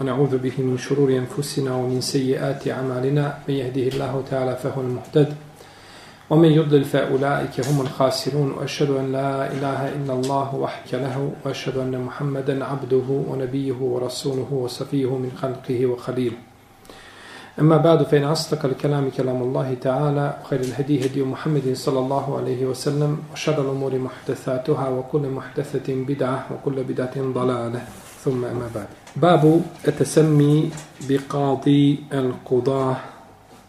ونعوذ به من شرور أنفسنا ومن سيئات أعمالنا. من يهده الله تعالى فهو المهتد ومن يضلل فأولئك هم الخاسرون. وأشهد أن لا إله إلا الله وحده له وأشهد أن محمدا عبده ونبيه ورسوله وصفيه من خلقه وخليله. أما بعد فإن أصدق الكلام كلام الله تعالى وخير الهدي هدي محمد صلى الله عليه وسلم وشر الأمور محدثاتها وكل محدثة بدعة وكل بدعة ضلالة. ثم أما بعد باب التسمي بقاضي القضاة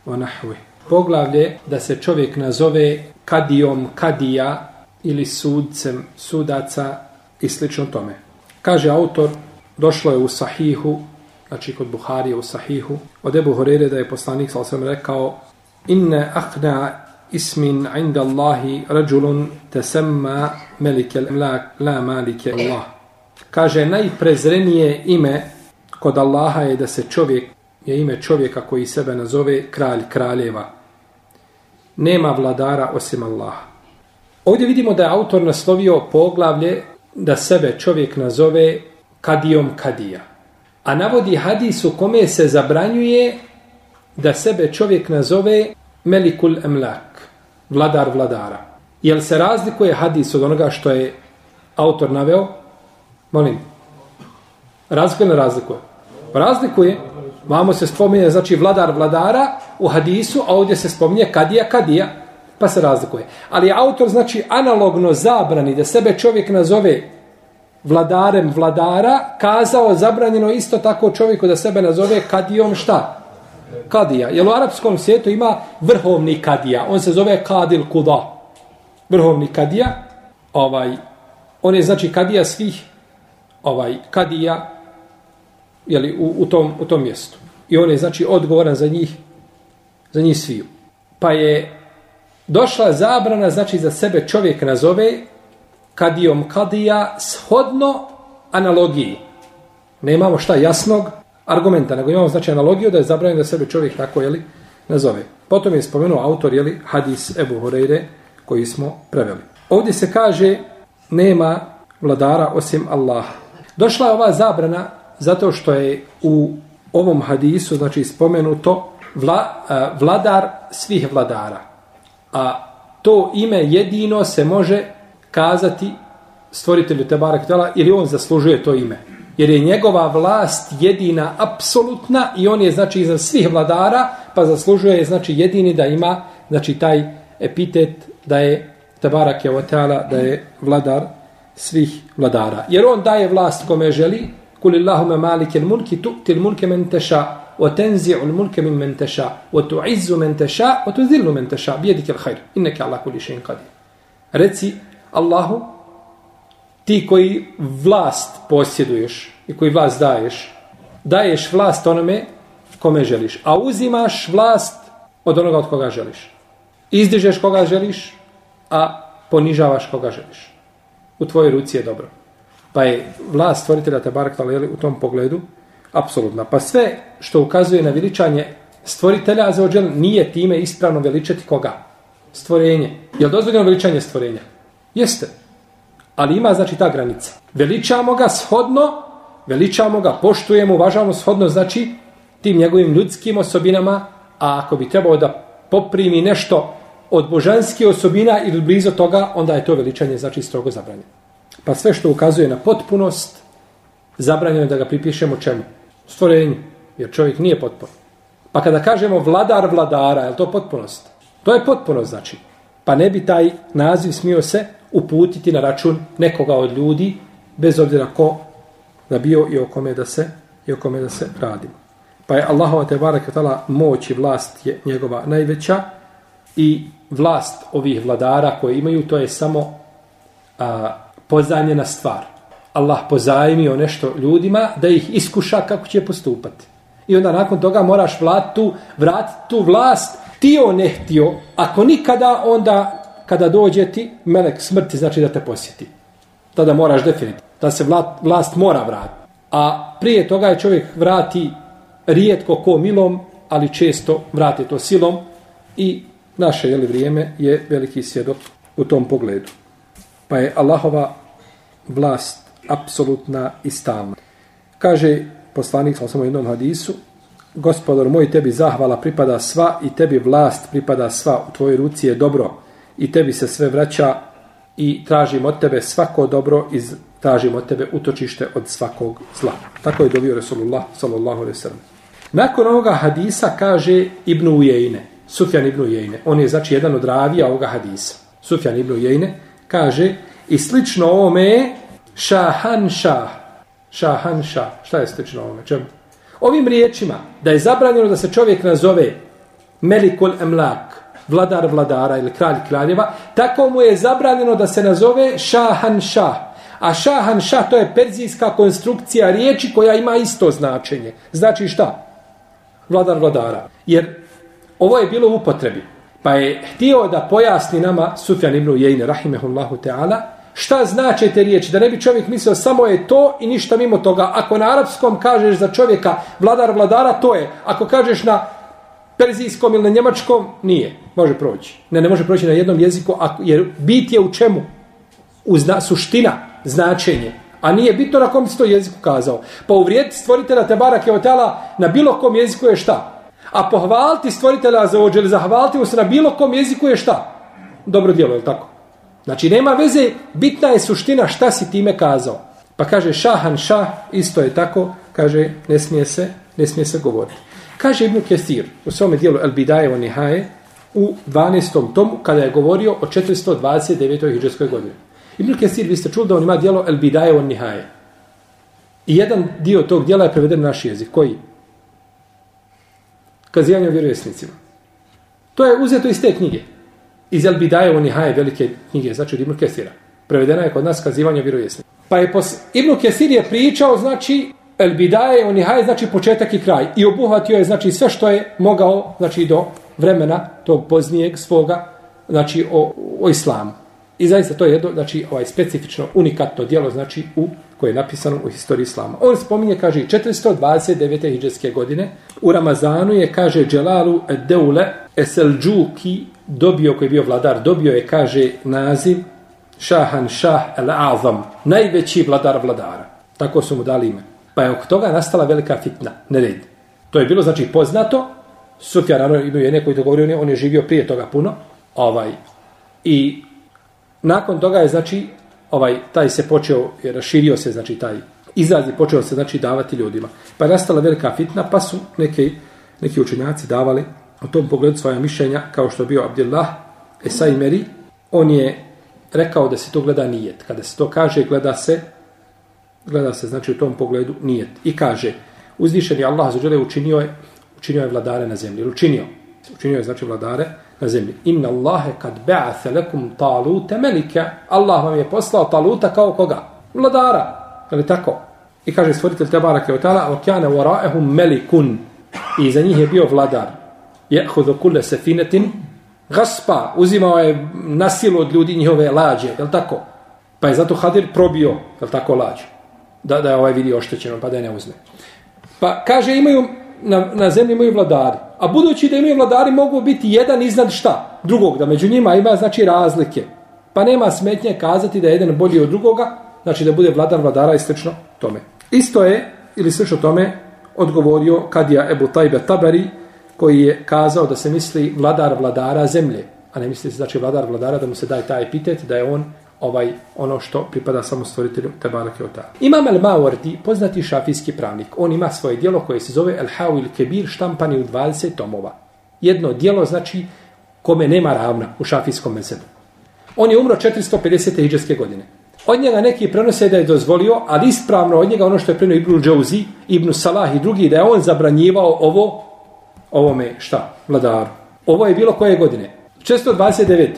ونحوه poglavlje da se čovjek nazove kadijom kadija ili sudcem sudaca i slično tome. Kaže autor, došlo je u sahihu znači kod Buharije u Sahihu, od Ebu Horeire da je poslanik sa osvijem rekao Inne ahna ismin inda Allahi rađulun tesemma melike la, la malike Allah. Kaže, najprezrenije ime kod Allaha je da se čovjek, je ime čovjeka koji sebe nazove kralj kraljeva. Nema vladara osim Allaha. Ovdje vidimo da je autor naslovio poglavlje da sebe čovjek nazove kadijom kadija a navodi hadis u kome se zabranjuje da sebe čovjek nazove Melikul Emlak, vladar vladara. Jel se razlikuje hadis od onoga što je autor naveo? Molim. Razlikuje ili razlikuje? Razlikuje. Vamo se spominje, znači, vladar vladara u hadisu, a ovdje se spominje kadija kadija, pa se razlikuje. Ali autor, znači, analogno zabrani da sebe čovjek nazove vladarem vladara, kazao zabranjeno isto tako čovjeku da sebe nazove kadijom šta? Kadija. Jer u arapskom svijetu ima vrhovni kadija. On se zove kadil kuda. Vrhovni kadija. Ovaj, on je znači kadija svih ovaj kadija jeli, u, u, tom, u tom mjestu. I on je znači odgovoran za njih za njih sviju. Pa je došla zabrana znači za sebe čovjek nazove kadijom kadija shodno analogiji. Ne imamo šta jasnog argumenta, nego imamo znači analogiju da je zabranjeno da sebe čovjek tako jeli, nazove. Potom je spomenuo autor jeli, hadis Ebu Horeire koji smo preveli. Ovdje se kaže nema vladara osim Allaha. Došla je ova zabrana zato što je u ovom hadisu znači spomenuto vla, vladar svih vladara. A to ime jedino se može kazati stvoritelju Tebarek Ktala ili on zaslužuje to ime. Jer je njegova vlast jedina, apsolutna i on je znači iznad svih vladara, pa zaslužuje znači jedini da ima znači taj epitet da je Tebarak Ktala, da je vladar svih vladara. Jer on daje vlast kome želi, kulillahume malike mulki tu'til mulke men teša, wa tenzi'u mulke min men teša, wa tu'izzu men teša, wa tu'zillu men teša, bijedike l'hajr, inneke Allah kuli še'in qadir. Reci, Allahu, ti koji vlast posjeduješ i koji vlast daješ, daješ vlast onome kome želiš, a uzimaš vlast od onoga od koga želiš. Izdižeš koga želiš, a ponižavaš koga želiš. U tvojoj ruci je dobro. Pa je vlast stvoritelja Tabarak Taleli u tom pogledu apsolutna. Pa sve što ukazuje na veličanje stvoritelja za ođel nije time ispravno veličati koga? Stvorenje. Je li dozvoljeno veličanje stvorenja? Jeste. Ali ima znači ta granica. Veličamo ga shodno, veličamo ga, poštujemo, uvažavamo shodno, znači tim njegovim ljudskim osobinama, a ako bi trebao da poprimi nešto od božanske osobina ili blizu toga, onda je to veličanje znači strogo zabranjeno. Pa sve što ukazuje na potpunost, zabranjeno je da ga pripišemo čemu? Stvorenju, jer čovjek nije potpun. Pa kada kažemo vladar vladara, je to potpunost? To je potpunost, znači. Pa ne bi taj naziv smio se uputiti na račun nekoga od ljudi, bez obzira ko da bio i o kome da se, i o kome da se radi. Pa je Allahova te barakatala moć i vlast je njegova najveća i vlast ovih vladara koje imaju, to je samo a, pozajmljena stvar. Allah pozajmio nešto ljudima da ih iskuša kako će postupati. I onda nakon toga moraš vlat tu, vratiti tu vlast, ti ne htio, ako nikada, onda kada dođe ti, melek smrti znači da te posjeti. Tada moraš definitivno. Da se vlast, vlast mora vratiti. A prije toga je čovjek vrati rijetko ko milom, ali često vrati to silom i naše jeli, vrijeme je veliki svjedok u tom pogledu. Pa je Allahova vlast apsolutna i stalna. Kaže poslanik sa samo jednom hadisu, gospodar moj, tebi zahvala pripada sva i tebi vlast pripada sva. U tvojoj ruci je dobro i tebi se sve vraća i tražim od tebe svako dobro i tražim od tebe utočište od svakog zla. Tako je dovio Resulullah sallallahu alaihi sallam. Nakon ovoga hadisa kaže Ibnu Ujejne, Sufjan ibn Ujejne. On je znači jedan od ravija ovoga hadisa. Sufjan ibn Ujejne kaže i slično ovome šahan šah. Šahan šah. Šta je slično ovome? Čemu? Ovim riječima da je zabranjeno da se čovjek nazove Melikul Emlak, vladar vladara ili kralj kraljeva, tako mu je zabranjeno da se nazove Šahan Šah. A Šahan Šah to je perzijska konstrukcija riječi koja ima isto značenje. Znači šta? Vladar vladara. Jer ovo je bilo u upotrebi. Pa je htio da pojasni nama Sufjan ibn Ujejne, rahimehullahu ta'ala, šta znače te riječi, da ne bi čovjek mislio samo je to i ništa mimo toga. Ako na arapskom kažeš za čovjeka vladar vladara, to je. Ako kažeš na perzijskom ili na njemačkom, nije. Može proći. Ne, ne može proći na jednom jeziku, jer bit je u čemu? U zna, suština, značenje. A nije bitno na kom si to jeziku kazao. Pa uvrijed stvoritelja Tebara Keotela na bilo kom jeziku je šta? A pohvaliti stvoritelja za ođe ili zahvaliti mu se na bilo kom jeziku je šta? Dobro djelo, je tako? Znači, nema veze, bitna je suština šta si time kazao. Pa kaže šahan šah, isto je tako, kaže, ne smije se, ne smije se govoriti. Kaže Ibn Kesir u svome dijelu El Bidajevo Nihaje u 12. tomu kada je govorio o 429. hijđarskoj godini. Ibn Kesir, vi ste čuli da on ima dijelo El Bidajevo Nihaje. I jedan dio tog dijela je preveden na naš jezik. Koji? Kazivanje o vjerovjesnicima. To je uzeto iz te knjige. Iz El Bidajevo Nihaje, velike knjige, znači od Ibnu Kesira. Prevedena je kod nas kazivanje o vjerovjesnicima. Pa je pos... Ibnu Kesir je pričao, znači, El Bidaje, u Nihaje, znači početak i kraj. I obuhvatio je znači sve što je mogao znači do vremena tog poznijeg svoga znači o, o islamu. I zaista to je jedno znači ovaj specifično unikatno djelo znači u koje je napisano u historiji islama. On spominje kaže 429. hijđarske godine u Ramazanu je kaže Dželalu Deule Eselđuki dobio koji je bio vladar dobio je kaže naziv Šahan Šah El Azam najveći vladar vladara. Tako su mu dali ime. Pa je oko toga nastala velika fitna, nered. To je bilo, znači, poznato. Sufjan, ano, imaju je neko to govori, on je živio prije toga puno. Ovaj, I nakon toga je, znači, ovaj, taj se počeo, je raširio se, znači, taj izraz je počeo se, znači, davati ljudima. Pa je nastala velika fitna, pa su neke, neki učenjaci davali u tom pogledu svoja mišljenja, kao što je bio Abdullah Esaimeri, On je rekao da se to gleda nijet. Kada se to kaže, gleda se gleda se znači u tom pogledu nijet i kaže uzvišeni Allah zađele, učinio je učinio je vladare na zemlji učinio učinio je znači vladare na zemlji. Inna Allahe kad ba'athe lekum taluta malika Allah vam je poslao taluta kao koga? Vladara. Je tako? I kaže stvoritelj te barake od tala wa melikun. malikun i za njih je bio vladar. Ya'khudhu kull sefinetin gaspa uzimao je na silu od ljudi njihove lađe je tako? Pa je zato Hadir probio je tako lađu da, da je ovaj vidi oštećeno, pa da je ne uzme. Pa kaže, imaju, na, na zemlji imaju vladari. A budući da imaju vladari, mogu biti jedan iznad šta? Drugog, da među njima ima znači razlike. Pa nema smetnje kazati da je jedan bolji od drugoga, znači da bude vladar vladara i slično tome. Isto je, ili slično tome, odgovorio Kadija Ebu Tajbe Tabari, koji je kazao da se misli vladar vladara zemlje, a ne misli se znači vladar vladara da mu se daje taj epitet, da je on ovaj ono što pripada samo stvoritelju Tebarake Ota. Imam El Mawardi, poznati šafijski pravnik, on ima svoje dijelo koje se zove Al-Hawil Kebir, štampani u 20 tomova. Jedno dijelo znači kome nema ravna u šafijskom mesebu. On je umro 450. iđeske godine. Od njega neki prenose da je dozvolio, ali ispravno od njega ono što je prenio Ibn Džauzi, Ibn Salah i drugi, da je on zabranjivao ovo, ovome šta, vladaru. Ovo je bilo koje godine? 429.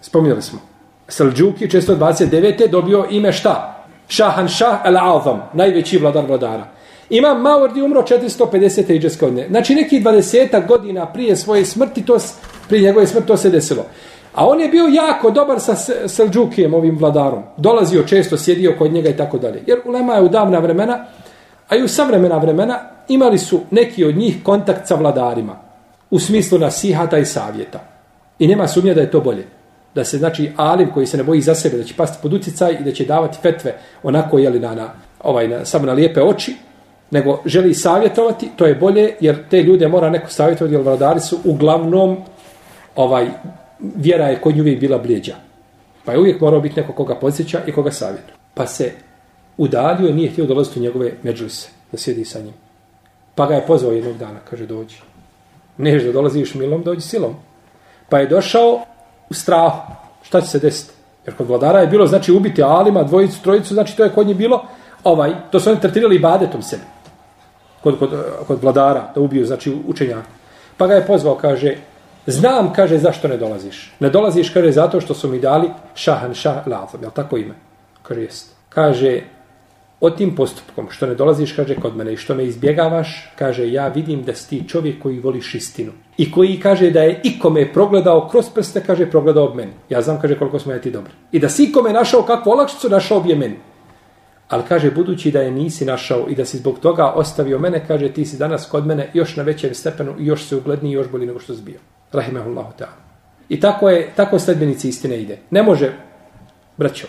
Spominjali smo. Selđuki 429. dobio ime šta? Šahan Šah al Azam, najveći vladar vladara. Imam Mawardi umro 450. iđeske godine. Znači neki 20 godina prije svoje smrti, to, prije njegove smrti to se desilo. A on je bio jako dobar sa Selđukijem, ovim vladarom. Dolazio često, sjedio kod njega i tako dalje. Jer ulema je u davna vremena, a i u savremena vremena, imali su neki od njih kontakt sa vladarima. U smislu nasihata i savjeta. I nema sumnje da je to bolje da se znači alim koji se ne boji za sebe da će pasti pod uticaj i da će davati fetve onako je li na, na ovaj na samo na lijepe oči nego želi savjetovati, to je bolje, jer te ljude mora neko savjetovati, jer vladari su uglavnom, ovaj, vjera je kod nju uvijek bila bljeđa. Pa je uvijek morao biti neko koga podsjeća i koga savjetuje. Pa se udalio i nije htio dolaziti u njegove međuse, da sjedi sa njim. Pa ga je pozvao jednog dana, kaže, dođi. Neš da dolaziš milom, dođi silom. Pa je došao u strahu. Šta će se desiti? Jer kod vladara je bilo, znači, ubiti alima, dvojicu, trojicu, znači, to je kod njih bilo, ovaj, to su oni tretirali badetom sebi. Kod, kod, kod vladara, da ubiju, znači, učenjaka. Pa ga je pozvao, kaže, znam, kaže, zašto ne dolaziš. Ne dolaziš, kaže, zato što su mi dali šahan šah lafom, jel tako ime? Kaže, jest. Kaže, o tim postupkom, što ne dolaziš, kaže, kod mene i što me izbjegavaš, kaže, ja vidim da si ti čovjek koji voliš istinu. I koji kaže da je ikome progledao kroz prste, kaže, progledao ob meni. Ja znam, kaže, koliko smo ja ti dobri. I da si ikome našao kakvu olakšicu, našao bi je meni. Ali kaže, budući da je nisi našao i da si zbog toga ostavio mene, kaže, ti si danas kod mene još na većem stepenu i još se ugledni i još bolji nego što si bio. Rahimahullahu ta'ala. I tako je, tako sledbenici istine ide. Ne može, braćo,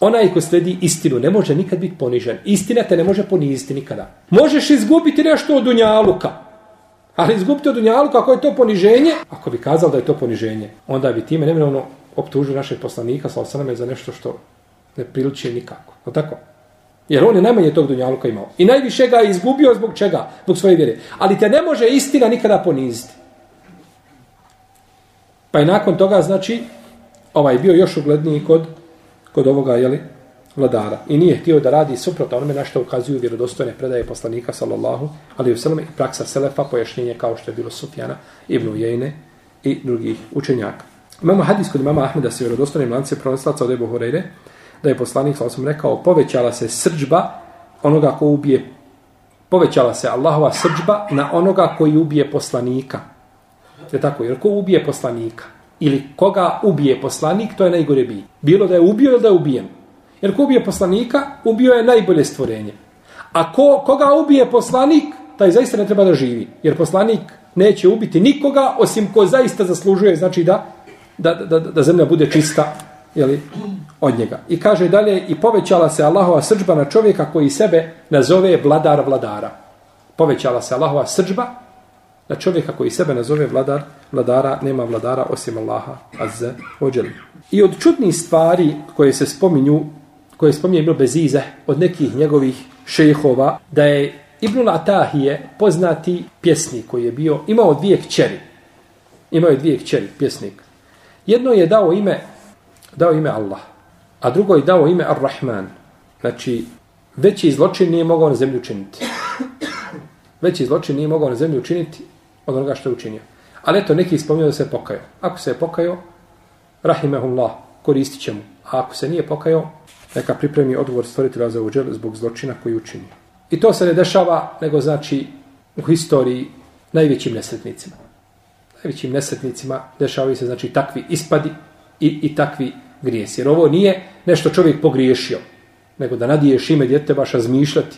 onaj ko sledi istinu ne može nikad biti ponižen. Istina te ne može poniziti nikada. Možeš izgubiti nešto od Dunjaluka. Ali izgubiti od Dunjaluka, ako je to poniženje, ako bi kazal da je to poniženje, onda bi time neminovno optužio našeg poslanika sa osaname za nešto što ne priliči nikako. No tako? Jer on je najmanje tog Dunjaluka imao. I najviše ga je izgubio zbog čega? Zbog svoje vjere. Ali te ne može istina nikada poniziti. Pa je nakon toga, znači, ovaj bio još ugledniji kod kod ovoga jeli, vladara. I nije htio da radi suprotno onome na što ukazuju vjerodostojne predaje poslanika, sallallahu, ali u selome i praksa Selefa, pojašnjenje kao što je bilo Sufjana, Ibn Ujejne i drugih učenjaka. Imamo hadis kod imama Ahmeda se vjerodostojnim lance pronislaca od Ebu Horeire, da je poslanik, sallallahu sam rekao, povećala se srđba onoga ko ubije, povećala se Allahova srđba na onoga koji ubije poslanika. Je tako, jer ko ubije poslanika? Ili koga ubije poslanik, to je najgore bi. Bilo da je ubio ili da je ubijen. Jer ko ubije poslanika, ubio je najbolje stvorenje. A ko, koga ubije poslanik, taj zaista ne treba da živi. Jer poslanik neće ubiti nikoga, osim ko zaista zaslužuje, znači da, da, da, da zemlja bude čista jeli, od njega. I kaže dalje, i povećala se Allahova srđba na čovjeka koji sebe nazove vladar vladara. Povećala se Allahova srđba na čovjeka koji sebe nazove vladar, vladara, nema vladara osim Allaha, azze, ođel. I od čudnih stvari koje se spominju, koje spominje Ibn Bezize, od nekih njegovih šejhova, da je Ibn Atahije poznati pjesnik koji je bio, imao dvije kćeri. Imao je dvije kćeri, pjesnik. Jedno je dao ime, dao ime Allah, a drugo je dao ime Ar-Rahman. Znači, veći zločin nije mogao na zemlju učiniti. Veći zločin nije mogao na zemlju učiniti od onoga što je učinio. Ali eto, neki ispomnio da se pokajao. Ako se je pokajao, rahimehullah, koristit će mu. A ako se nije pokajao, neka pripremi odgovor stvoritelja za uđel zbog zločina koji učinio. I to se ne dešava, nego znači u historiji najvećim nesretnicima. Najvećim nesretnicima dešavaju se znači takvi ispadi i, i takvi grijesi. Jer ovo nije nešto čovjek pogriješio, nego da nadiješ ime djete baš razmišljati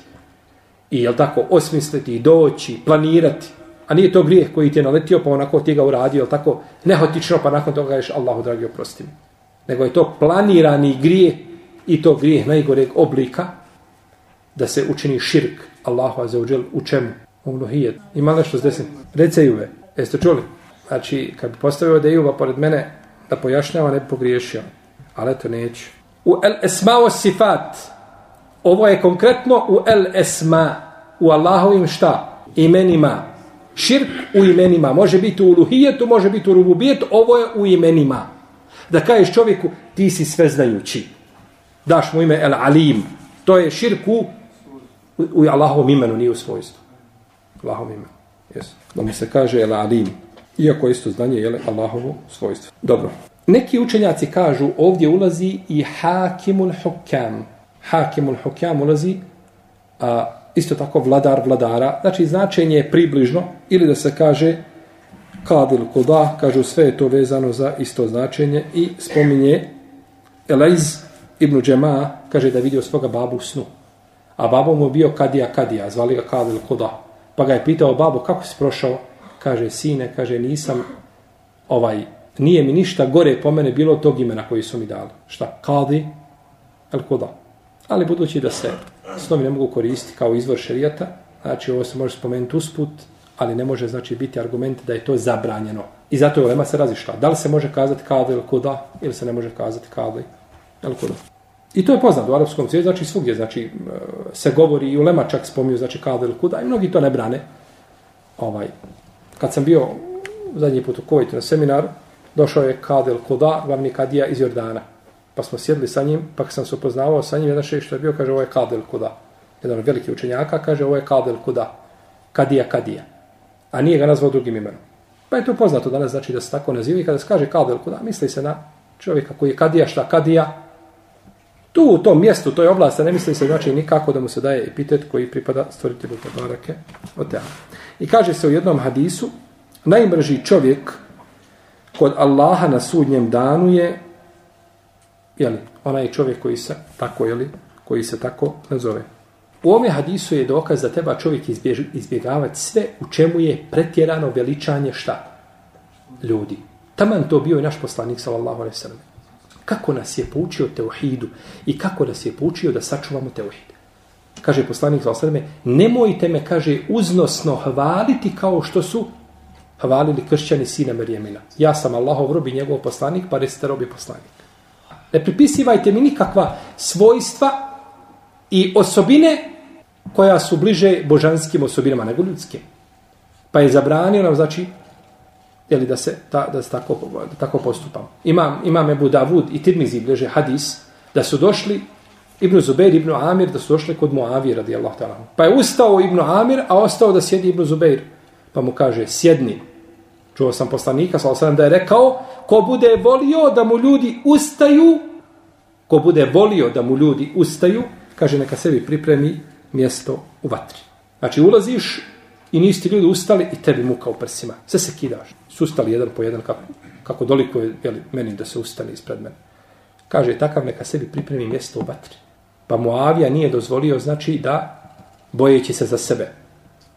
i jel tako osmisliti i doći, planirati, A nije to grijeh koji ti je naletio, pa onako ti ga uradio, tako nehotično, pa nakon toga ješ Allahu dragi oprosti mi. Nego je to planirani grijeh i to grijeh najgoreg oblika da se učini širk Allahu azzawajal u čemu? U mnohijet. Ima nešto s desim? Rece Juve, jeste čuli? Znači, kad bi postavio da Juva pored mene da pojašnjava, ne bi pogriješio. Ali to neću. U el esmao sifat. Ovo je konkretno u el esma. U Allahovim šta? Imenima. Širk u imenima. Može biti u uluhijetu, može biti u rububijetu. Ovo je u imenima. Da kažeš čovjeku, ti si sveznajući. Daš mu ime El Alim. To je širk u, u Allahovom imenu, nije u svojstvu. Allahovom imenu. Yes. Da mu se kaže El Alim. Iako isto znanje je Allahovo svojstvo. Dobro. Neki učenjaci kažu ovdje ulazi i Hakimul Hukam. Hakimul Hukam ulazi a, isto tako vladar vladara, znači značenje je približno, ili da se kaže kadil koda, kažu sve je to vezano za isto značenje i spominje Elaiz ibn Džema, kaže da je vidio svoga babu u snu. A babo mu bio Kadija Kadija, zvali ga kadil koda. Pa ga je pitao babo kako si prošao? Kaže sine, kaže nisam ovaj, nije mi ništa gore po mene bilo tog imena koji su mi dali. Šta? Kadi el koda. Ali budući da se snovi ne mogu koristiti kao izvor šerijata, znači ovo se može spomenuti usput, ali ne može znači biti argument da je to zabranjeno. I zato je ulema se razišla. Da li se može kazati kadi ili kuda, ili se ne može kazati kadi ili kuda. I to je poznato u arapskom svijetu, znači svugdje, znači e, se govori i ulema čak spomnju, znači kadi ili kuda, i mnogi to ne brane. Ovaj, kad sam bio zadnji put u Kovajtu na seminaru, došao je kadi ili kuda, glavni kadija iz Jordana. Pa smo sjedli sa njim, pa sam se upoznavao sa njim, jedan šeš što je bio, kaže, ovo je Kadel kuda. Jedan od velikih učenjaka kaže, ovo je Kadel kuda. Kadija, kadija. A nije ga nazvao drugim imenom. Pa je to poznato danas, znači da se tako naziva i kada se kaže kadel kuda, misli se na čovjeka koji je kadija, šta kadija, tu u tom mjestu, u toj oblasti, ne misli se znači nikako da mu se daje epitet koji pripada stvoritelju Tebarake od. I kaže se u jednom hadisu, najmrži čovjek kod Allaha na sudnjem danu je jeli, onaj čovjek koji se tako, jeli, koji se tako nazove. U ome hadisu je dokaz da treba čovjek izbjegavati sve u čemu je pretjerano veličanje šta? Ljudi. Taman to bio i naš poslanik, sallallahu alaihi sallam. Kako nas je poučio teuhidu i kako nas je poučio da sačuvamo teuhid. Kaže poslanik, sallallahu alaihi sallam, nemojte me, kaže, uznosno hvaliti kao što su hvalili kršćani sina Marijemina. Ja sam Allahov rob i njegov poslanik, pa recite rob poslanik. Ne pripisivajte mi nikakva svojstva i osobine koja su bliže božanskim osobinama nego ljudskim. Pa je zabranio nam, znači, jeli da se, ta, da se tako, da tako postupam. Imam, imam Ebu Davud i Tirmizi bliže hadis, da su došli Ibn Zubair, Ibn Amir, da su došli kod Muavije radijallahu ta'ala. Pa je ustao Ibn Amir, a ostao da sjedi Ibn Zubair. Pa mu kaže, sjedni. Čuo sam poslanika, sal sam da je rekao, ko bude volio da mu ljudi ustaju, ko bude volio da mu ljudi ustaju, kaže, neka sebi pripremi mjesto u vatri. Znači ulaziš i nisi ti ljudi ustali i tebi muka u prsima. Sve se kidaš. Sustali jedan po jedan kako, kako doliko je jeli, meni da se ustane ispred mene. Kaže, takav neka sebi pripremi mjesto u vatri. Pa Moavija nije dozvolio, znači, da bojeći se za sebe.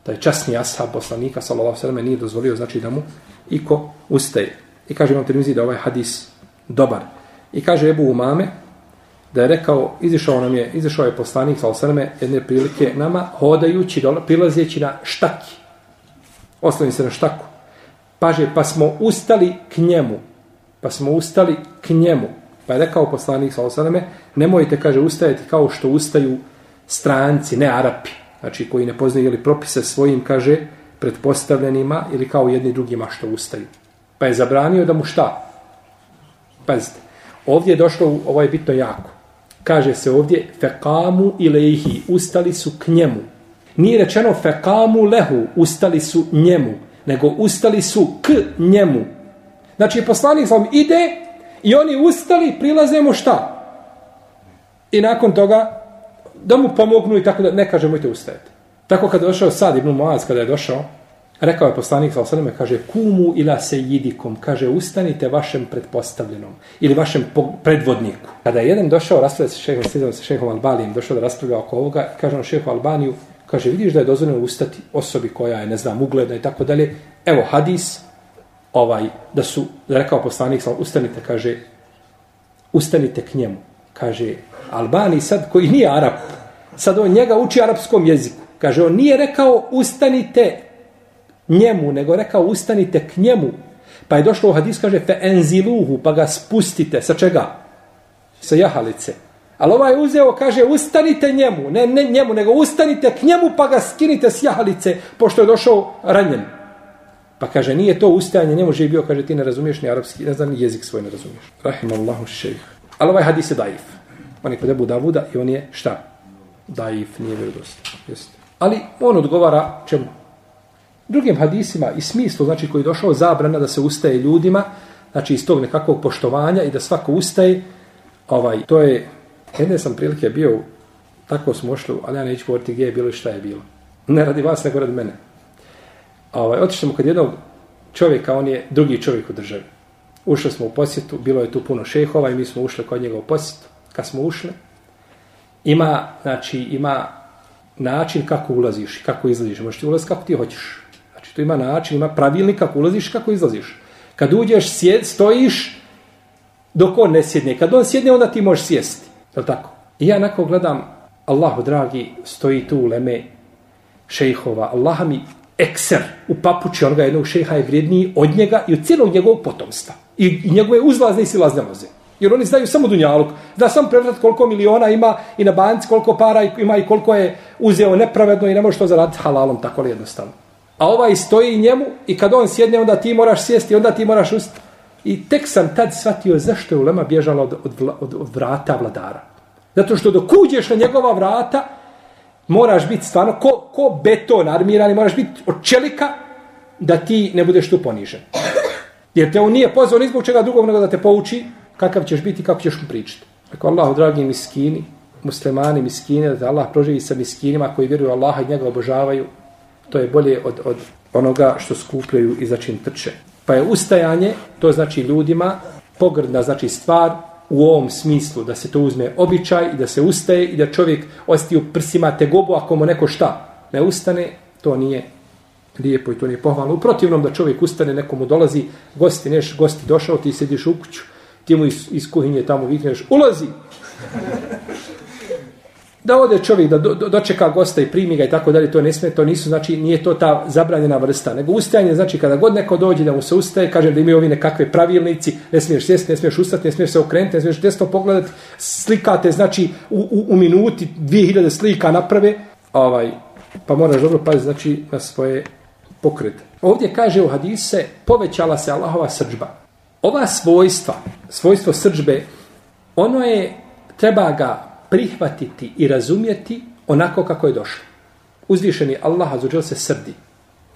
Da je časni ashab poslanika, sallallahu sallam, nije dozvolio, znači, da mu iko ustaje. I kaže, imam Tirmizi da ovaj hadis dobar. I kaže Ebu Umame, da je rekao, izišao nam je, izišao je poslanik sa osrme jedne prilike nama, hodajući, prilazeći na štaki. Oslovi se na štaku. Paže, pa smo ustali k njemu. Pa smo ustali k njemu. Pa je rekao poslanik sa osrme, nemojte, kaže, ustajati kao što ustaju stranci, ne Arapi. Znači, koji ne poznaju ili propise svojim, kaže, pretpostavljenima ili kao jedni drugima što ustaju. Pa je zabranio da mu šta? Pazite, ovdje je došlo, ovo je bitno jako kaže se ovdje fekamu ilaihi, ustali su k njemu. Nije rečeno fekamu lehu, ustali su njemu, nego ustali su k njemu. Znači, poslanik vam ide i oni ustali, prilaze mu šta? I nakon toga, da mu pomognu i tako da, ne kaže, mojte ustajete. Tako kada je došao Sad ibn Muaz, kada je došao, Rekao je poslanik sa osadima, kaže, kumu ila se jidikom, kaže, ustanite vašem predpostavljenom ili vašem predvodniku. Kada je jedan došao, raspravlja sa šehom, slizom sa šehom Albanijem, došao da raspravlja oko ovoga, kaže on šehu Albaniju, kaže, vidiš da je dozvoljeno ustati osobi koja je, ne znam, ugledna i tako dalje. Evo, hadis, ovaj, da su, da rekao poslanik ustanite, kaže, ustanite k njemu. Kaže, Albani sad, koji nije Arab, sad on njega uči arapskom jeziku. Kaže, on nije rekao, ustanite njemu, nego rekao ustanite k njemu. Pa je došlo u hadis, kaže fe enziluhu, pa ga spustite. Sa čega? Sa jahalice. Ali ovaj uzeo, kaže, ustanite njemu, ne, ne njemu, nego ustanite k njemu, pa ga skinite s jahalice, pošto je došao ranjen. Pa kaže, nije to ustajanje, njemu je bio, kaže, ti ne razumiješ ni arapski, ne znam, ni jezik svoj ne razumiješ. Rahimallahu šeih. Ali ovaj hadis je daif. On je kod Ebu Davuda i on je šta? Daif, nije vjerodost. Ali on odgovara čemu? drugim hadisima i smislu, znači koji je došao zabrana da se ustaje ljudima, znači iz tog nekakvog poštovanja i da svako ustaje, ovaj, to je, jedne sam prilike bio, tako smo ošli, ali ja neću govoriti gdje je bilo i šta je bilo. Ne radi vas, nego radi mene. Ovaj, otišli smo kod jednog čovjeka, on je drugi čovjek u državi. Ušli smo u posjetu, bilo je tu puno šehova i mi smo ušli kod njega u posjetu. Kad smo ušli, ima, znači, ima način kako ulaziš, kako izlaziš. Možeš ti ulaziti kako ti hoćeš. Znači, tu ima način, ima pravilnik kako ulaziš, kako izlaziš. Kad uđeš, sjed, stojiš, dok on ne sjedne. Kad on sjedne, onda ti možeš sjesti. Je tako? I ja nakon gledam, Allahu dragi, stoji tu u leme šejhova, Allah mi ekser u papući onoga jednog šeha je vrijedniji od njega i od cijelog njegovog potomstva. I, i njegove uzlazne i silazne loze. Jer oni znaju samo dunjaluk. Da sam prevrat koliko miliona ima i na banci koliko para ima i koliko je uzeo nepravedno i ne može to zaraditi halalom tako li jednostavno. A ovaj stoji njemu i kad on sjedne onda ti moraš sjesti, onda ti moraš ustati. I tek sam tad shvatio zašto je Ulema bježala od, od, od, od vrata vladara. Zato što dok uđeš na njegova vrata, moraš biti stvarno ko, ko beton armirani, moraš biti od čelika da ti ne budeš tu ponižen. Jer te on nije pozvao ni zbog čega drugog nego da te pouči kakav ćeš biti i kako ćeš mu pričati. Ako Allah, dragi miskini, muslimani, miskine, da Allah proživi sa miskinima koji vjeruju Allaha i njega obožavaju, to je bolje od, od onoga što skupljaju i za čim trče. Pa je ustajanje, to znači ljudima, pogrdna znači stvar u ovom smislu, da se to uzme običaj i da se ustaje i da čovjek osti u prsima tegobu ako mu neko šta ne ustane, to nije lijepo i to nije pohvalno. U protivnom da čovjek ustane, nekomu dolazi, gosti neš, gosti došao, ti sediš u kuću, ti mu iz, iz kuhinje tamo vikneš, ulazi! Da ode čovjek da do, do, dočeka gosta i primi ga i tako dalje, to ne smije, to nisu, znači nije to ta zabranjena vrsta, nego ustajanje, znači kada god neko dođe da mu se ustaje, kažem da imaju ovi nekakve pravilnici, ne smiješ sjesti, ne smiješ ustati, ne smiješ se okrenuti, ne smiješ desno pogledati, slikate, znači u, u, u minuti 2000 slika naprave, ovaj, pa moraš dobro paziti, znači na svoje pokrete. Ovdje kaže u hadise, povećala se Allahova srđba. Ova svojstva, svojstvo srđbe, ono je, treba ga prihvatiti i razumjeti onako kako je došlo. Uzvišeni Allah azuđel se srdi.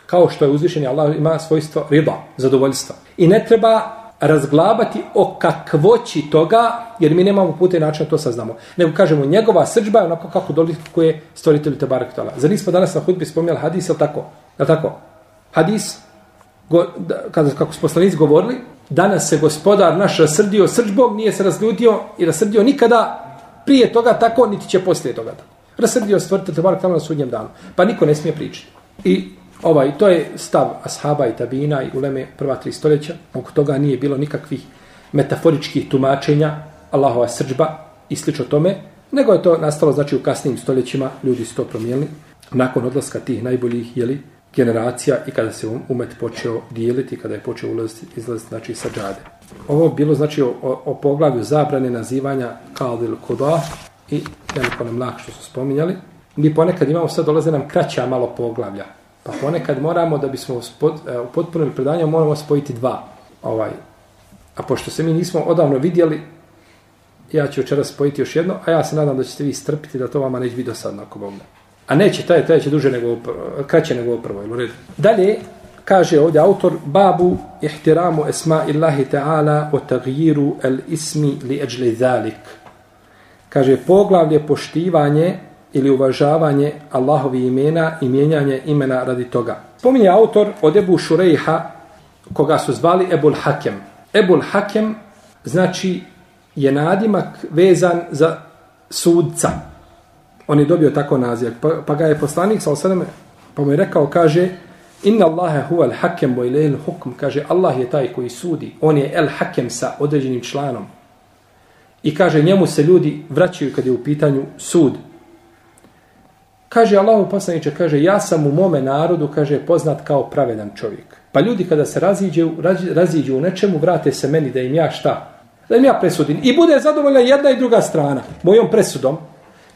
Kao što je uzvišeni Allah ima svojstvo rida, zadovoljstva. I ne treba razglabati o kakvoći toga, jer mi nemamo puta i načina to saznamo. Nego kažemo, njegova srđba je onako kako dolikuje stvoritelju Tebarak Tala. Zar nismo danas na hudbi spomnjali hadis, je tako? Je tako? Hadis, go, da, kada, kako su poslanici govorili, danas se gospodar naš rasrdio srđbom, nije se razljudio i rasrdio nikada prije toga tako, niti će poslije toga tako. Rasrdio stvrte te barak tamo na sudnjem danu. Pa niko ne smije pričati. I ovaj, to je stav ashaba i tabina i uleme prva tri stoljeća. Oko toga nije bilo nikakvih metaforičkih tumačenja Allahova srđba i slično tome. Nego je to nastalo, znači, u kasnim stoljećima ljudi su to promijenili. Nakon odlaska tih najboljih, jeli, generacija i kada se um- umet počeo dijeliti, kada je počeo ulaziti, izlaziti, znači, sa džade. Ovo bilo, znači, o, o poglavlju zabrane nazivanja Kaldil Kuda i veliko nam lak što su spominjali. Mi ponekad imamo, sad dolaze nam kraća malo poglavlja. Pa ponekad moramo, da bismo spod, e, u potpunom predanju, moramo spojiti dva. Ovaj. A pošto se mi nismo odavno vidjeli, ja ću večeras spojiti još jedno, a ja se nadam da ćete vi strpiti da to vama neće biti dosadno ako Bog ne. A neće, taj, taj će duže nego, kraće nego prvo. Ili Dalje, kaže ovdje autor, babu ihtiramu esma illahi ta'ala o tagjiru el ismi li eđli zalik. Kaže, poglavlje poštivanje ili uvažavanje Allahovi imena i mijenjanje imena radi toga. Spominje autor od Ebu Šurejha, koga su zvali Ebul Hakem. Ebul Hakem znači je nadimak vezan za sudca. On je dobio tako naziv. Pa, pa ga je poslanik sa osadame, pa mu je rekao, kaže, Inna Allahe huwa al-hakem wa ilayhi hukm kaže Allah je taj koji sudi. On je el-hakem sa određenim članom. I kaže njemu se ljudi vraćaju kad je u pitanju sud. Kaže Allahu poslaniče, kaže ja sam u mome narodu kaže poznat kao pravedan čovjek. Pa ljudi kada se raziđu raziđu u nečemu vrate se meni da im ja šta? Da im ja presudim. I bude zadovoljna jedna i druga strana mojom presudom.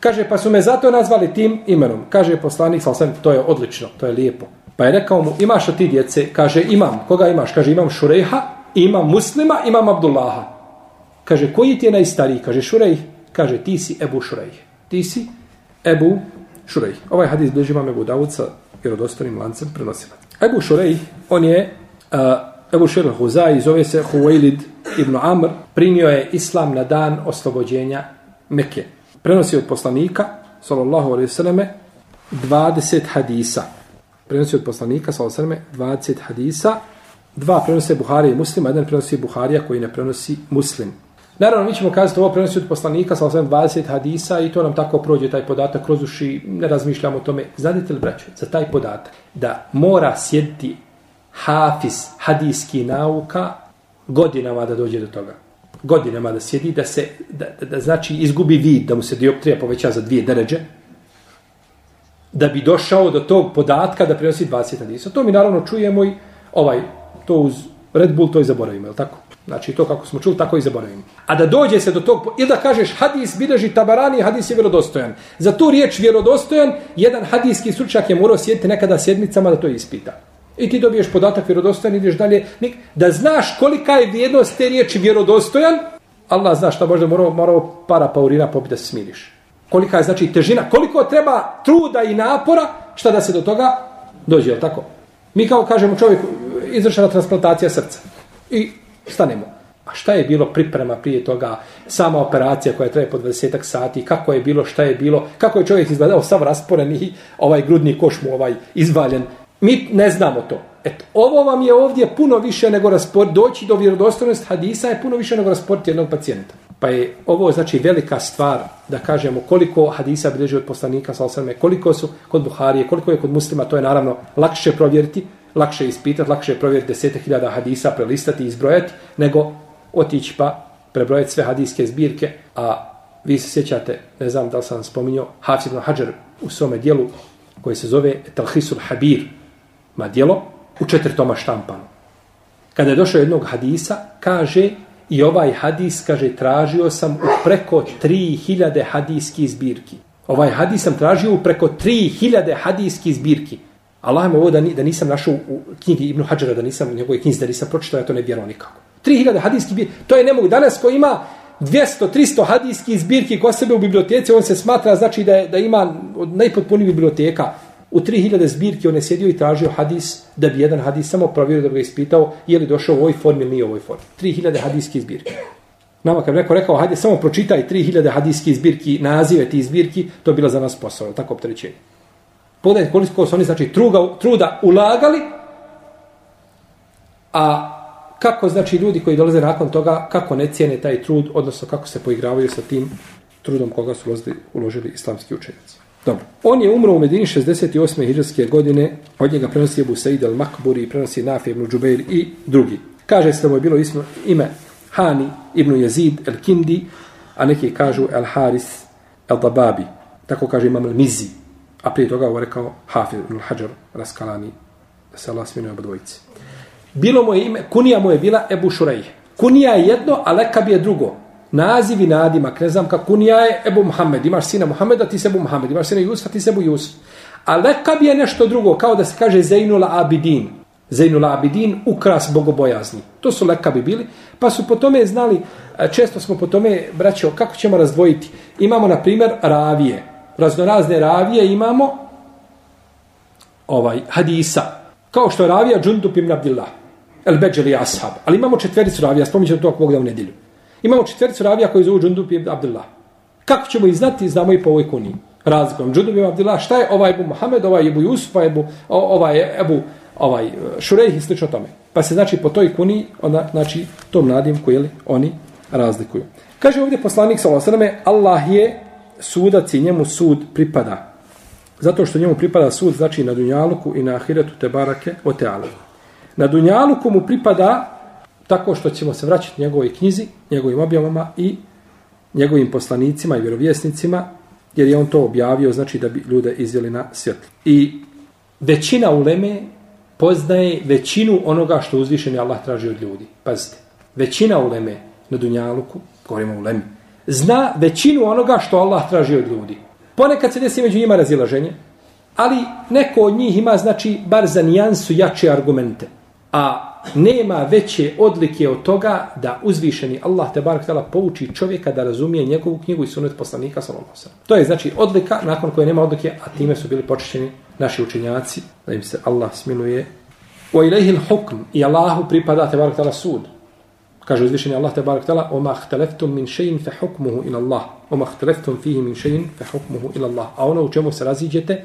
Kaže pa su me zato nazvali tim imenom. Kaže poslanik sallallahu to je odlično, to je lijepo. Pa je rekao mu, imaš ti djece? Kaže, imam. Koga imaš? Kaže, imam Šurejha, imam Muslima, imam Abdullaha. Kaže, koji ti je najstariji? Kaže, Šurej. Kaže, ti si Ebu Šurej. Ti si Ebu Šurej. Ovaj hadis bliži imam Ebu Davud sa vjerodostanim lancem prenosila. Ebu Šurej, on je, uh, Ebu Šurej Huzai, zove se Huwailid ibn Amr, primio je islam na dan oslobođenja Mekke. Prenosi od poslanika, sallallahu alaihi sallame, 20 hadisa prenosi od poslanika sallallahu alaihi osrme 20 hadisa, dva prenose Buhari i Muslim, a jedan prenosi Buharija koji ne prenosi Muslim. Naravno, mi ćemo kazati ovo prenosi od poslanika sa osrme 20 hadisa i to nam tako prođe taj podatak kroz uši, ne razmišljamo o tome. Znate li, braću, za taj podatak da mora sjediti hafiz hadijski nauka godinama da dođe do toga. Godinama da sjedi, da se, da, da, da znači izgubi vid, da mu se dioptrija poveća za dvije deređe, da bi došao do tog podatka da prenosi 20 hadisa. To mi naravno čujemo i ovaj, to uz Red Bull to i zaboravimo, je tako? Znači to kako smo čuli, tako i zaboravimo. A da dođe se do tog, ili da kažeš hadis bileži tabarani, hadis je vjerodostojan. Za tu riječ vjerodostojan, jedan hadijski stručak je morao sjediti nekada sjednicama da to ispita. I ti dobiješ podatak vjerodostojan, ideš dalje. Da znaš kolika je vrijednost te riječi vjerodostojan, Allah zna šta možda morao, morao para paurina popiti da se smiriš. Kolika je znači težina, koliko treba truda i napora šta da se do toga dođe, je tako? Mi kao kažemo čovjeku, izvršena transplantacija srca. I stanemo. A šta je bilo priprema prije toga, sama operacija koja traje po 20 sati, kako je bilo, šta je bilo, kako je čovjek izgledao, sav rasporen i ovaj grudni koš mu ovaj izvaljen. Mi ne znamo to. Eto, ovo vam je ovdje puno više nego raspor, doći do vjerodostojnosti hadisa je puno više nego rasport jednog pacijenta. Pa je ovo znači velika stvar da kažemo koliko hadisa bilježi od poslanika sa osrme, koliko su kod Buharije, koliko je kod muslima, to je naravno lakše provjeriti, lakše ispitati, lakše provjeriti desete hiljada hadisa, prelistati i izbrojati, nego otići pa prebrojati sve hadijske zbirke, a vi se sjećate, ne znam da li sam spominjao, Hafiz ibn Hajar u svome dijelu koji se zove Talhisul Habir, ma dijelo u četvrtoma štampanu. Kada je došao jednog hadisa, kaže i ovaj hadis, kaže, tražio sam u preko 3000 hadijskih zbirki. Ovaj hadis sam tražio u preko 3000 hadijskih zbirki. Allah me ovo da, da nisam našao u knjigi Ibn Hadžara, da nisam u njegovoj knjizi, da nisam pročitao, ja to ne vjerovao nikako. 3000 hadijskih zbirki, to je nemogu. Danas ko ima 200-300 hadijskih zbirki ko sebe u biblioteci, on se smatra znači da, je, da ima najpotpuniji biblioteka. U 3000 zbirki on je sjedio i tražio hadis, da bi jedan hadis samo provjerio da bi ga ispitao, je li došao u ovoj formi ili nije u ovoj formi. 3000 hadijskih zbirki. Nama kad neko rekao, hajde samo pročitaj 3000 hadijskih zbirki, nazive ti zbirki, to je bila za nas posao, tako opterećenje. Pogledajte koliko su oni znači truga, truda ulagali, a kako znači ljudi koji dolaze nakon toga, kako ne cijene taj trud, odnosno kako se poigravaju sa tim trudom koga su uložili, uložili islamski učenjaci. Dobro. On je umro u Medini 68. hiđarske godine, od njega prenosi Ebu Said al-Makburi, prenosi Nafi ibn Džubeir i drugi. Kaže se da mu je bilo ismo, ime Hani ibn Jezid al-Kindi, a neki kažu al-Haris al-Dababi. Tako kaže imam al-Mizi. A prije toga ovo rekao Hafid ibn Hajar Raskalani, da se Allah sminuje oba dvojice. Bilo mu je ime, kunija mu je bila Ebu Šurej. Kunija je jedno, a lekab je drugo. Nazivi nadimak, ne znam kako kunija je Ebu Muhammed. Imaš sina Muhammeda, ti se Ebu Muhammed. Imaš sina Jusufa, ti se Ebu Jusuf. A lekab je nešto drugo, kao da se kaže Zeinul Abidin. Zeinul Abidin, ukras bogobojazni. To su lekabi bili. Pa su po tome znali, često smo po tome, braćo, kako ćemo razdvojiti? Imamo, na primjer, ravije. Raznorazne ravije imamo ovaj hadisa. Kao što je ravija Džundup ibn Abdillah. El Beđeli Ashab. Ali imamo četvericu ravija, spominjamo to ako Bog da u nedjelju. Imamo četvericu ravija koji zovu Džundub i Abdullah. Kako ćemo ih znati, znamo i po ovoj kuni. Razlikom. Džundub i Abdullah, šta je ovaj Ebu Mohamed, ovaj Ebu Jusuf, ovaj Ebu, ovaj Ebu ovaj, Šurejh i slično tome. Pa se znači po toj kuni, onda, znači tom nadim koji oni razlikuju. Kaže ovdje poslanik sa osrame, Allah je sudac i njemu sud pripada. Zato što njemu pripada sud, znači na Dunjaluku i na Ahiretu te barake o tealu. Na Dunjaluku mu pripada tako što ćemo se vraćati njegovoj knjizi, njegovim objavama i njegovim poslanicima i vjerovjesnicima, jer je on to objavio, znači da bi ljude izvjeli na svjetlo. I većina uleme poznaje većinu onoga što uzvišeni Allah traži od ljudi. Pazite, većina uleme na Dunjaluku, govorimo ulemi, uleme, zna većinu onoga što Allah traži od ljudi. Ponekad se desi među njima razilaženje, ali neko od njih ima, znači, bar za nijansu jače argumente. A nema veće odlike od toga da uzvišeni Allah te barak tala pouči čovjeka da razumije njegovu knjigu i sunet poslanika sallallahu To je znači odlika nakon koje nema odlike, a time su bili počašćeni naši učenjaci, da im se Allah smiluje. Wa ilayhi al-hukm i Allahu pripada te barak tala sud. Kaže uzvišeni Allah te barak tala: "Oma ihtalaftum min shay'in fa hukmuhu ila Allah, oma ihtalaftum fihi min shay'in fa hukmuhu ila Allah." A ono u čemu se raziđete,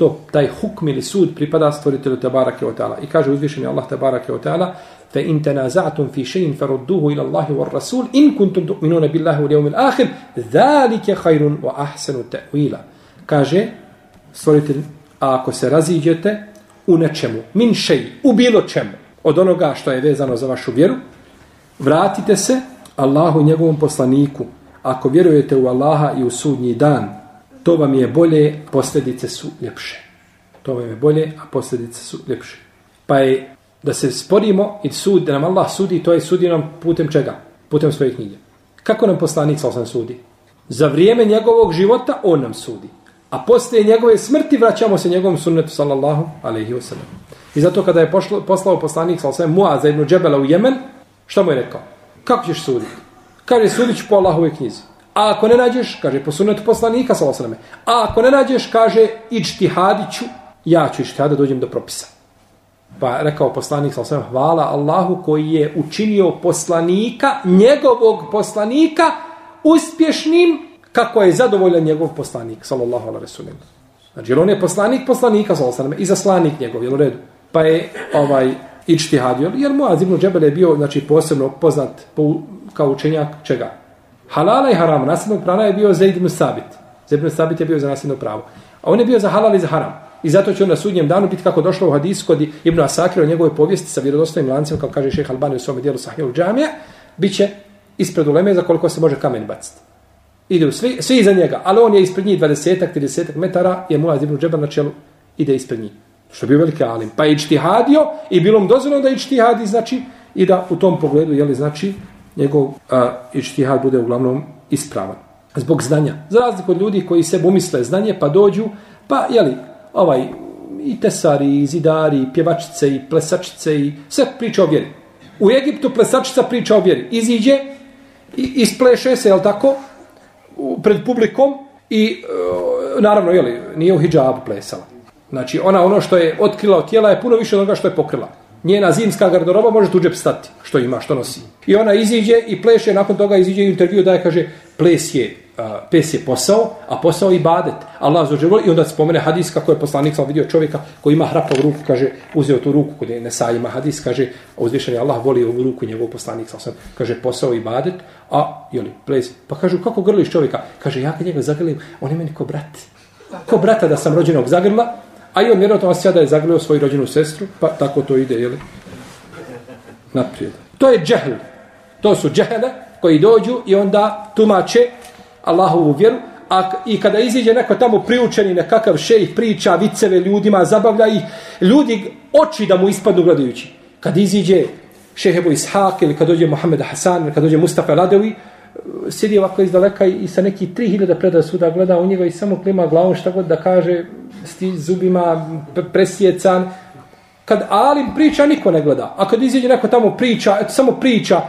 to taj hukm ili sud pripada stvoritelju Tebarake o Teala. I kaže uzvišeni Allah Tebarake o Teala, fe in tanaza'tum fi shay'in farudduhu ila Allahi war Rasul in kuntum tu'minuna billahi wal yawmil akhir dhalike hajrun wa ahsanu ta'wila. Kaže stvoritelj a ako se raziđete u nečemu, min shay, u bilo čemu, od onoga što je vezano za vašu vjeru, vratite se Allahu i njegovom poslaniku. Ako vjerujete u Allaha i u sudnji dan, to vam je bolje, posljedice su ljepše. To vam je bolje, a posljedice su ljepše. Pa je da se sporimo i sud, da nam Allah sudi, to je sudi nam putem čega? Putem svoje knjige. Kako nam poslanik sa osam sudi? Za vrijeme njegovog života on nam sudi. A poslije njegove smrti vraćamo se njegovom sunnetu sallallahu alaihi wa. I zato kada je pošlo, poslao poslanik sallallahu alaihi wa sallam Muaz ibn Džebela u Jemen, šta mu je rekao? Kako ćeš suditi? Kaže, sudit ću po Allahove knjizi. A ako ne nađeš, kaže, po sunetu poslanika sallallahu alaihi. A ako ne nađeš, kaže, ičtihadiću, ja ću ičtihada dođem do propisa. Pa rekao poslanik sallallahu alaihi hvala Allahu koji je učinio poslanika, njegovog poslanika, uspješnim kako je zadovoljan njegov poslanik, sallallahu alaihi resulim. Znači, jer on je poslanik poslanika, sallallahu ala i zaslanik njegov, jel u redu? Pa je ovaj ičtihadio, jer Muaz ibn Džebel je bio znači, posebno poznat po, kao učenjak čega? Halala i haram, nasljednog prava je bio Zaid ibn Sabit. Zaid ibn Sabit je bio za nasljedno pravo. A on je bio za halal i za haram. I zato će on na sudnjem danu biti kako došlo u hadisu kod Ibn Asakira o njegove povijesti sa vjerodostojnim lancima, kao kaže šeha Albani u svome dijelu Sahihul Džamija, bit će ispred uleme za koliko se može kamen baciti. Ide svi, svi iza njega, ali on je ispred njih 20-ak, 30 metara, je Muaz ibn Džebel na čelu, ide ispred njih. Što je bio veliki alim. Pa je ičtihadio i bilo mu dozvoljeno da ičtihadi, znači, i da u tom pogledu, jeli, znači, njegov a, ičtihad bude uglavnom ispravan. Zbog znanja. Za razliku od ljudi koji se umisle znanje, pa dođu, pa, jeli, ovaj, i tesari, i zidari, i pjevačice, i plesačice, i sve priča o vjeri. U Egiptu plesačica priča o vjeri. Iziđe, i ispleše se, jel tako, pred publikom i e, naravno, jeli, nije u hijabu plesala. Znači, ona ono što je otkrila od tijela je puno više od onoga što je pokrila. Njena zimska garderoba može tuđe stati, što ima, što nosi. I ona iziđe i pleše, nakon toga iziđe i intervju daje, kaže, ples je pes je posao, a posao je ibadet. Allah za i onda spomene hadis kako je poslanik sam vidio čovjeka koji ima hrapav ruku, kaže, uzeo tu ruku, kod je Nesa ima hadis, kaže, uzvišen je Allah voli ovu ruku njegov poslanik sam, kaže, posao je ibadet, a, jeli, ples, pa kažu, kako grliš čovjeka? Kaže, ja kad njega zagrlim, on je meni ko brat. Ko brata da sam rođenog zagrla, a i on vjerojatno vas da je zagrlio svoju rođenu sestru, pa tako to ide, jeli, naprijed. To je džehl. To su džehele koji dođu i onda tumače Allahovu vjeru, a i kada iziđe neko tamo priučeni nekakav šejh priča viceve ljudima, zabavlja ih, ljudi oči da mu ispadnu gledajući. Kad iziđe šehebu Ishak ili kad dođe Mohamed Hasan ili kad dođe Mustafa Radevi, sjedi ovako iz daleka i sa neki 3000 predrasuda gleda u njega i samo klima glavom šta god da kaže s ti zubima presjecan. Kad Alim priča, niko ne gleda. A kad iziđe neko tamo priča, eto, samo priča,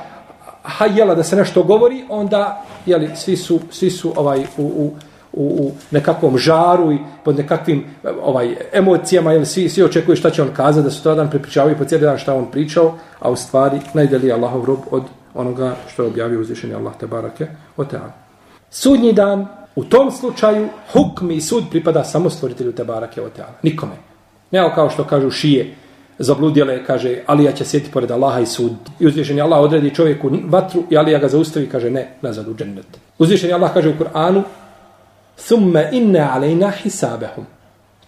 hajela da se nešto govori, onda jeli, svi, su, svi su ovaj u, u, u, u nekakvom žaru i pod nekakvim ovaj emocijama, jeli, svi, svi očekuju šta će on kazati, da su to dan prepričavaju po cijeli dan šta on pričao, a u stvari najdeli Allahov rob od onoga što je objavio uzvišeni Allah te barake o teala. Sudnji dan, u tom slučaju, hukmi i sud pripada samo stvoritelju te barake o teala, Nikome. Ne kao što kažu šije, zabludjele, kaže, Alija će sjeti pored Allaha i sud. I uzvišen je Allah odredi čovjeku vatru i Alija ga zaustavi, kaže, ne, nazad u džennet. Uzvišen je Allah kaže u Kur'anu, thumme inne alejna hisabehum.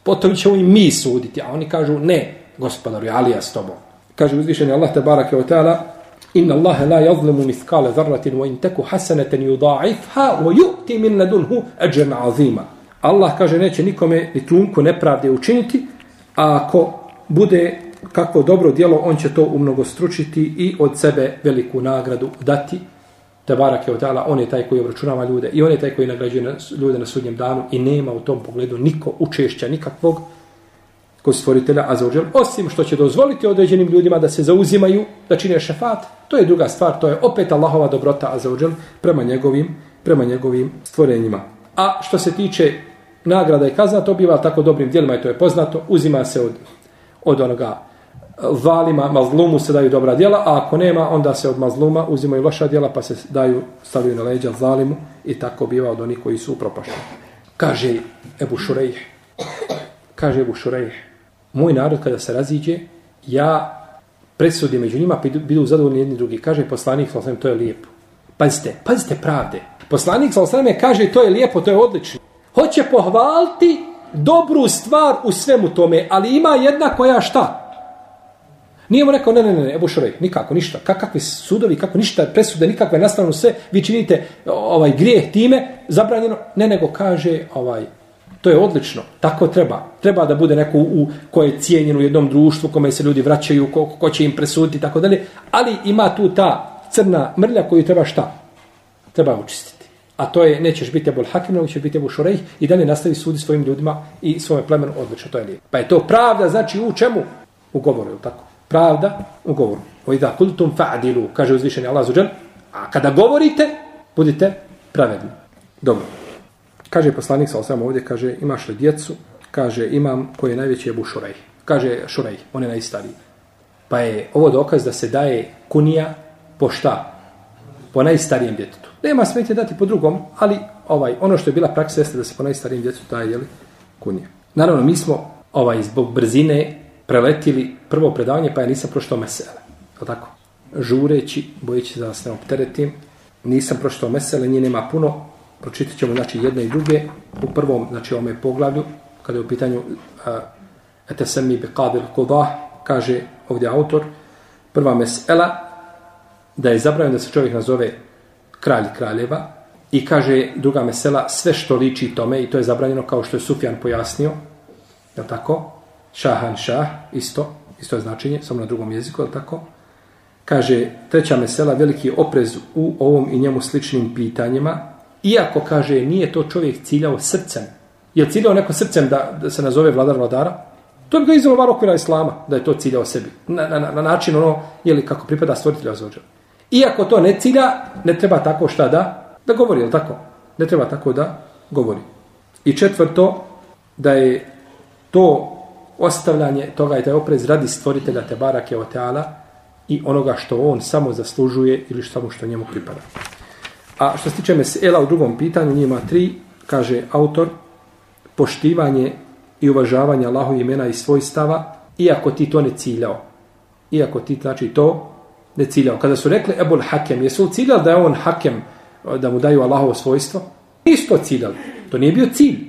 Potom ćemo i mi suditi, a oni kažu, ne, gospodaru, Alija s tobom. Kaže uzvišen je Allah, te barake o teala, inna Allahe la yazlimu miskale zarratin, wa in taku hasaneten yuda'ifha, wa yu'ti min ladunhu ajran azima. Allah kaže, neće nikome ni trunku nepravde učiniti, a ako bude kako dobro djelo, on će to umnogostručiti i od sebe veliku nagradu dati. Te barak je Allah, on je taj koji obračunava ljude i on je taj koji nagrađuje ljude na sudnjem danu i nema u tom pogledu niko učešća nikakvog kod stvoritelja Azzawajal, osim što će dozvoliti određenim ljudima da se zauzimaju, da čine šefat, to je druga stvar, to je opet Allahova dobrota Azzawajal prema njegovim, prema njegovim stvorenjima. A što se tiče nagrada i kazna, to biva tako dobrim dijelima i to je poznato, uzima se od, od onoga eh, valima, mazlumu se daju dobra djela, a ako nema, onda se od mazluma uzimaju loša djela, pa se daju, stavljaju na leđa zalimu i tako biva od onih koji su upropašteni. Kaže Ebu Šurejh, kaže Ebu Šurejh, moj narod kada se raziđe, ja presudim među njima, pa bidu zadovoljni jedni drugi. Kaže poslanik, sallam, to je lijepo. Pazite, pazite pravde. Poslanik, sallam, kaže to je lijepo, to je odlično. Hoće pohvaliti dobru stvar u svemu tome, ali ima jedna koja šta? Nije mu rekao, ne, ne, ne, Ebu Šurej, nikako, ništa. Kak, kakvi sudovi, kako ništa, presude, nikakve nastavno sve, vi činite ovaj grijeh time, zabranjeno. Ne, nego kaže, ovaj, to je odlično, tako treba. Treba da bude neko u, koje je cijenjen u jednom društvu, kome se ljudi vraćaju, ko, ko će im presuditi i tako dalje. Ali ima tu ta crna mrlja koju treba šta? Treba očistiti. A to je, nećeš biti Abul Hakim, nego ćeš biti Abul Šurejh i dalje nastavi sudi svojim ljudima i svome plemenu odlično. To je lijepo. Pa je to pravda, znači u čemu? U govoru, je tako? pravda u govoru. O idha kultum fa'dilu, kaže uzvišeni Allah zuđan, a kada govorite, budite pravedni. Dobro. Kaže poslanik sa osam ovdje, kaže, imaš li djecu? Kaže, imam koji je najveći Ebu Šurej. Kaže, Šurej, on je najstariji. Pa je ovo dokaz da se daje kunija po šta? Po najstarijem djetetu. Nema smetje dati po drugom, ali ovaj ono što je bila praksa jeste da se po najstarijem djetetu daje jeli, kunija. Naravno, mi smo ovaj zbog brzine preletili prvo predavanje, pa ja nisam proštao mesele. Je tako? Žureći, bojeći da vas ne opteretim, nisam proštao mesele, nije nema puno, pročitat ćemo znači, jedne i druge u prvom, znači ovome poglavlju, kada je u pitanju uh, bi sem mi kodah, kaže ovdje autor, prva mesela, da je zabranjeno da se čovjek nazove kralj kraljeva, i kaže druga mesela, sve što liči tome, i to je zabranjeno kao što je Sufjan pojasnio, je tako? šahan šah, isto, isto je značenje, samo na drugom jeziku, je tako? Kaže, treća mesela, veliki oprez u ovom i njemu sličnim pitanjima, iako, kaže, nije to čovjek ciljao srcem. Je ciljao neko srcem da, da se nazove vladar vladara? To bi ga izvalo var okvira islama, da je to ciljao sebi. Na, na, na način ono, jeli, kako pripada stvoritelja zođa. Iako to ne cilja, ne treba tako šta da, da govori, je tako? Ne treba tako da govori. I četvrto, da je to ostavljanje toga je taj oprez radi stvoritelja te barake o teala i onoga što on samo zaslužuje ili samo što njemu pripada. A što se tiče mesela u drugom pitanju, njima tri, kaže autor, poštivanje i uvažavanje Allahu imena i svojstava, iako ti to ne ciljao. Iako ti, znači, to ne ciljao. Kada su rekli Ebul Hakem, jesu ciljali da je on Hakem, da mu daju Allahovo svojstvo? Nisu to ciljali. To nije bio cilj.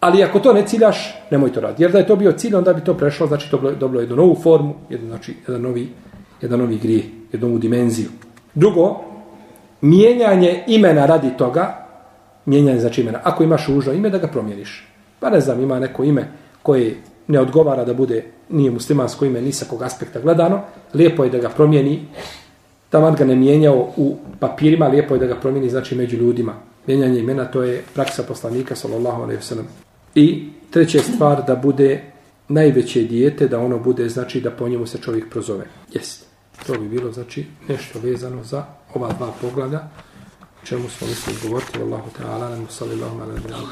Ali ako to ne ciljaš, nemoj to raditi. Jer da je to bio cilj, onda bi to prešlo, znači to dobilo jednu novu formu, jednu, znači jedan novi, jedan novi grije, jednu novu dimenziju. Drugo, mijenjanje imena radi toga, mijenjanje znači imena. Ako imaš užo ime, da ga promijeniš. Pa ne znam, ima neko ime koje ne odgovara da bude, nije muslimansko ime, ni sa kog aspekta gledano, lijepo je da ga promijeni, taman ga ne mijenjao u papirima, lijepo je da ga promijeni, znači među ljudima. Mijenjanje imena, to je praksa poslanika, sallallahu alaihi wasallam. I treća stvar da bude najveće dijete, da ono bude, znači da po njemu se čovjek prozove. Jest. To bi bilo, znači, nešto vezano za ova dva poglavlja, čemu smo mislili govoriti, Allahu ta'ala, sallallahu alaihi wa sallam.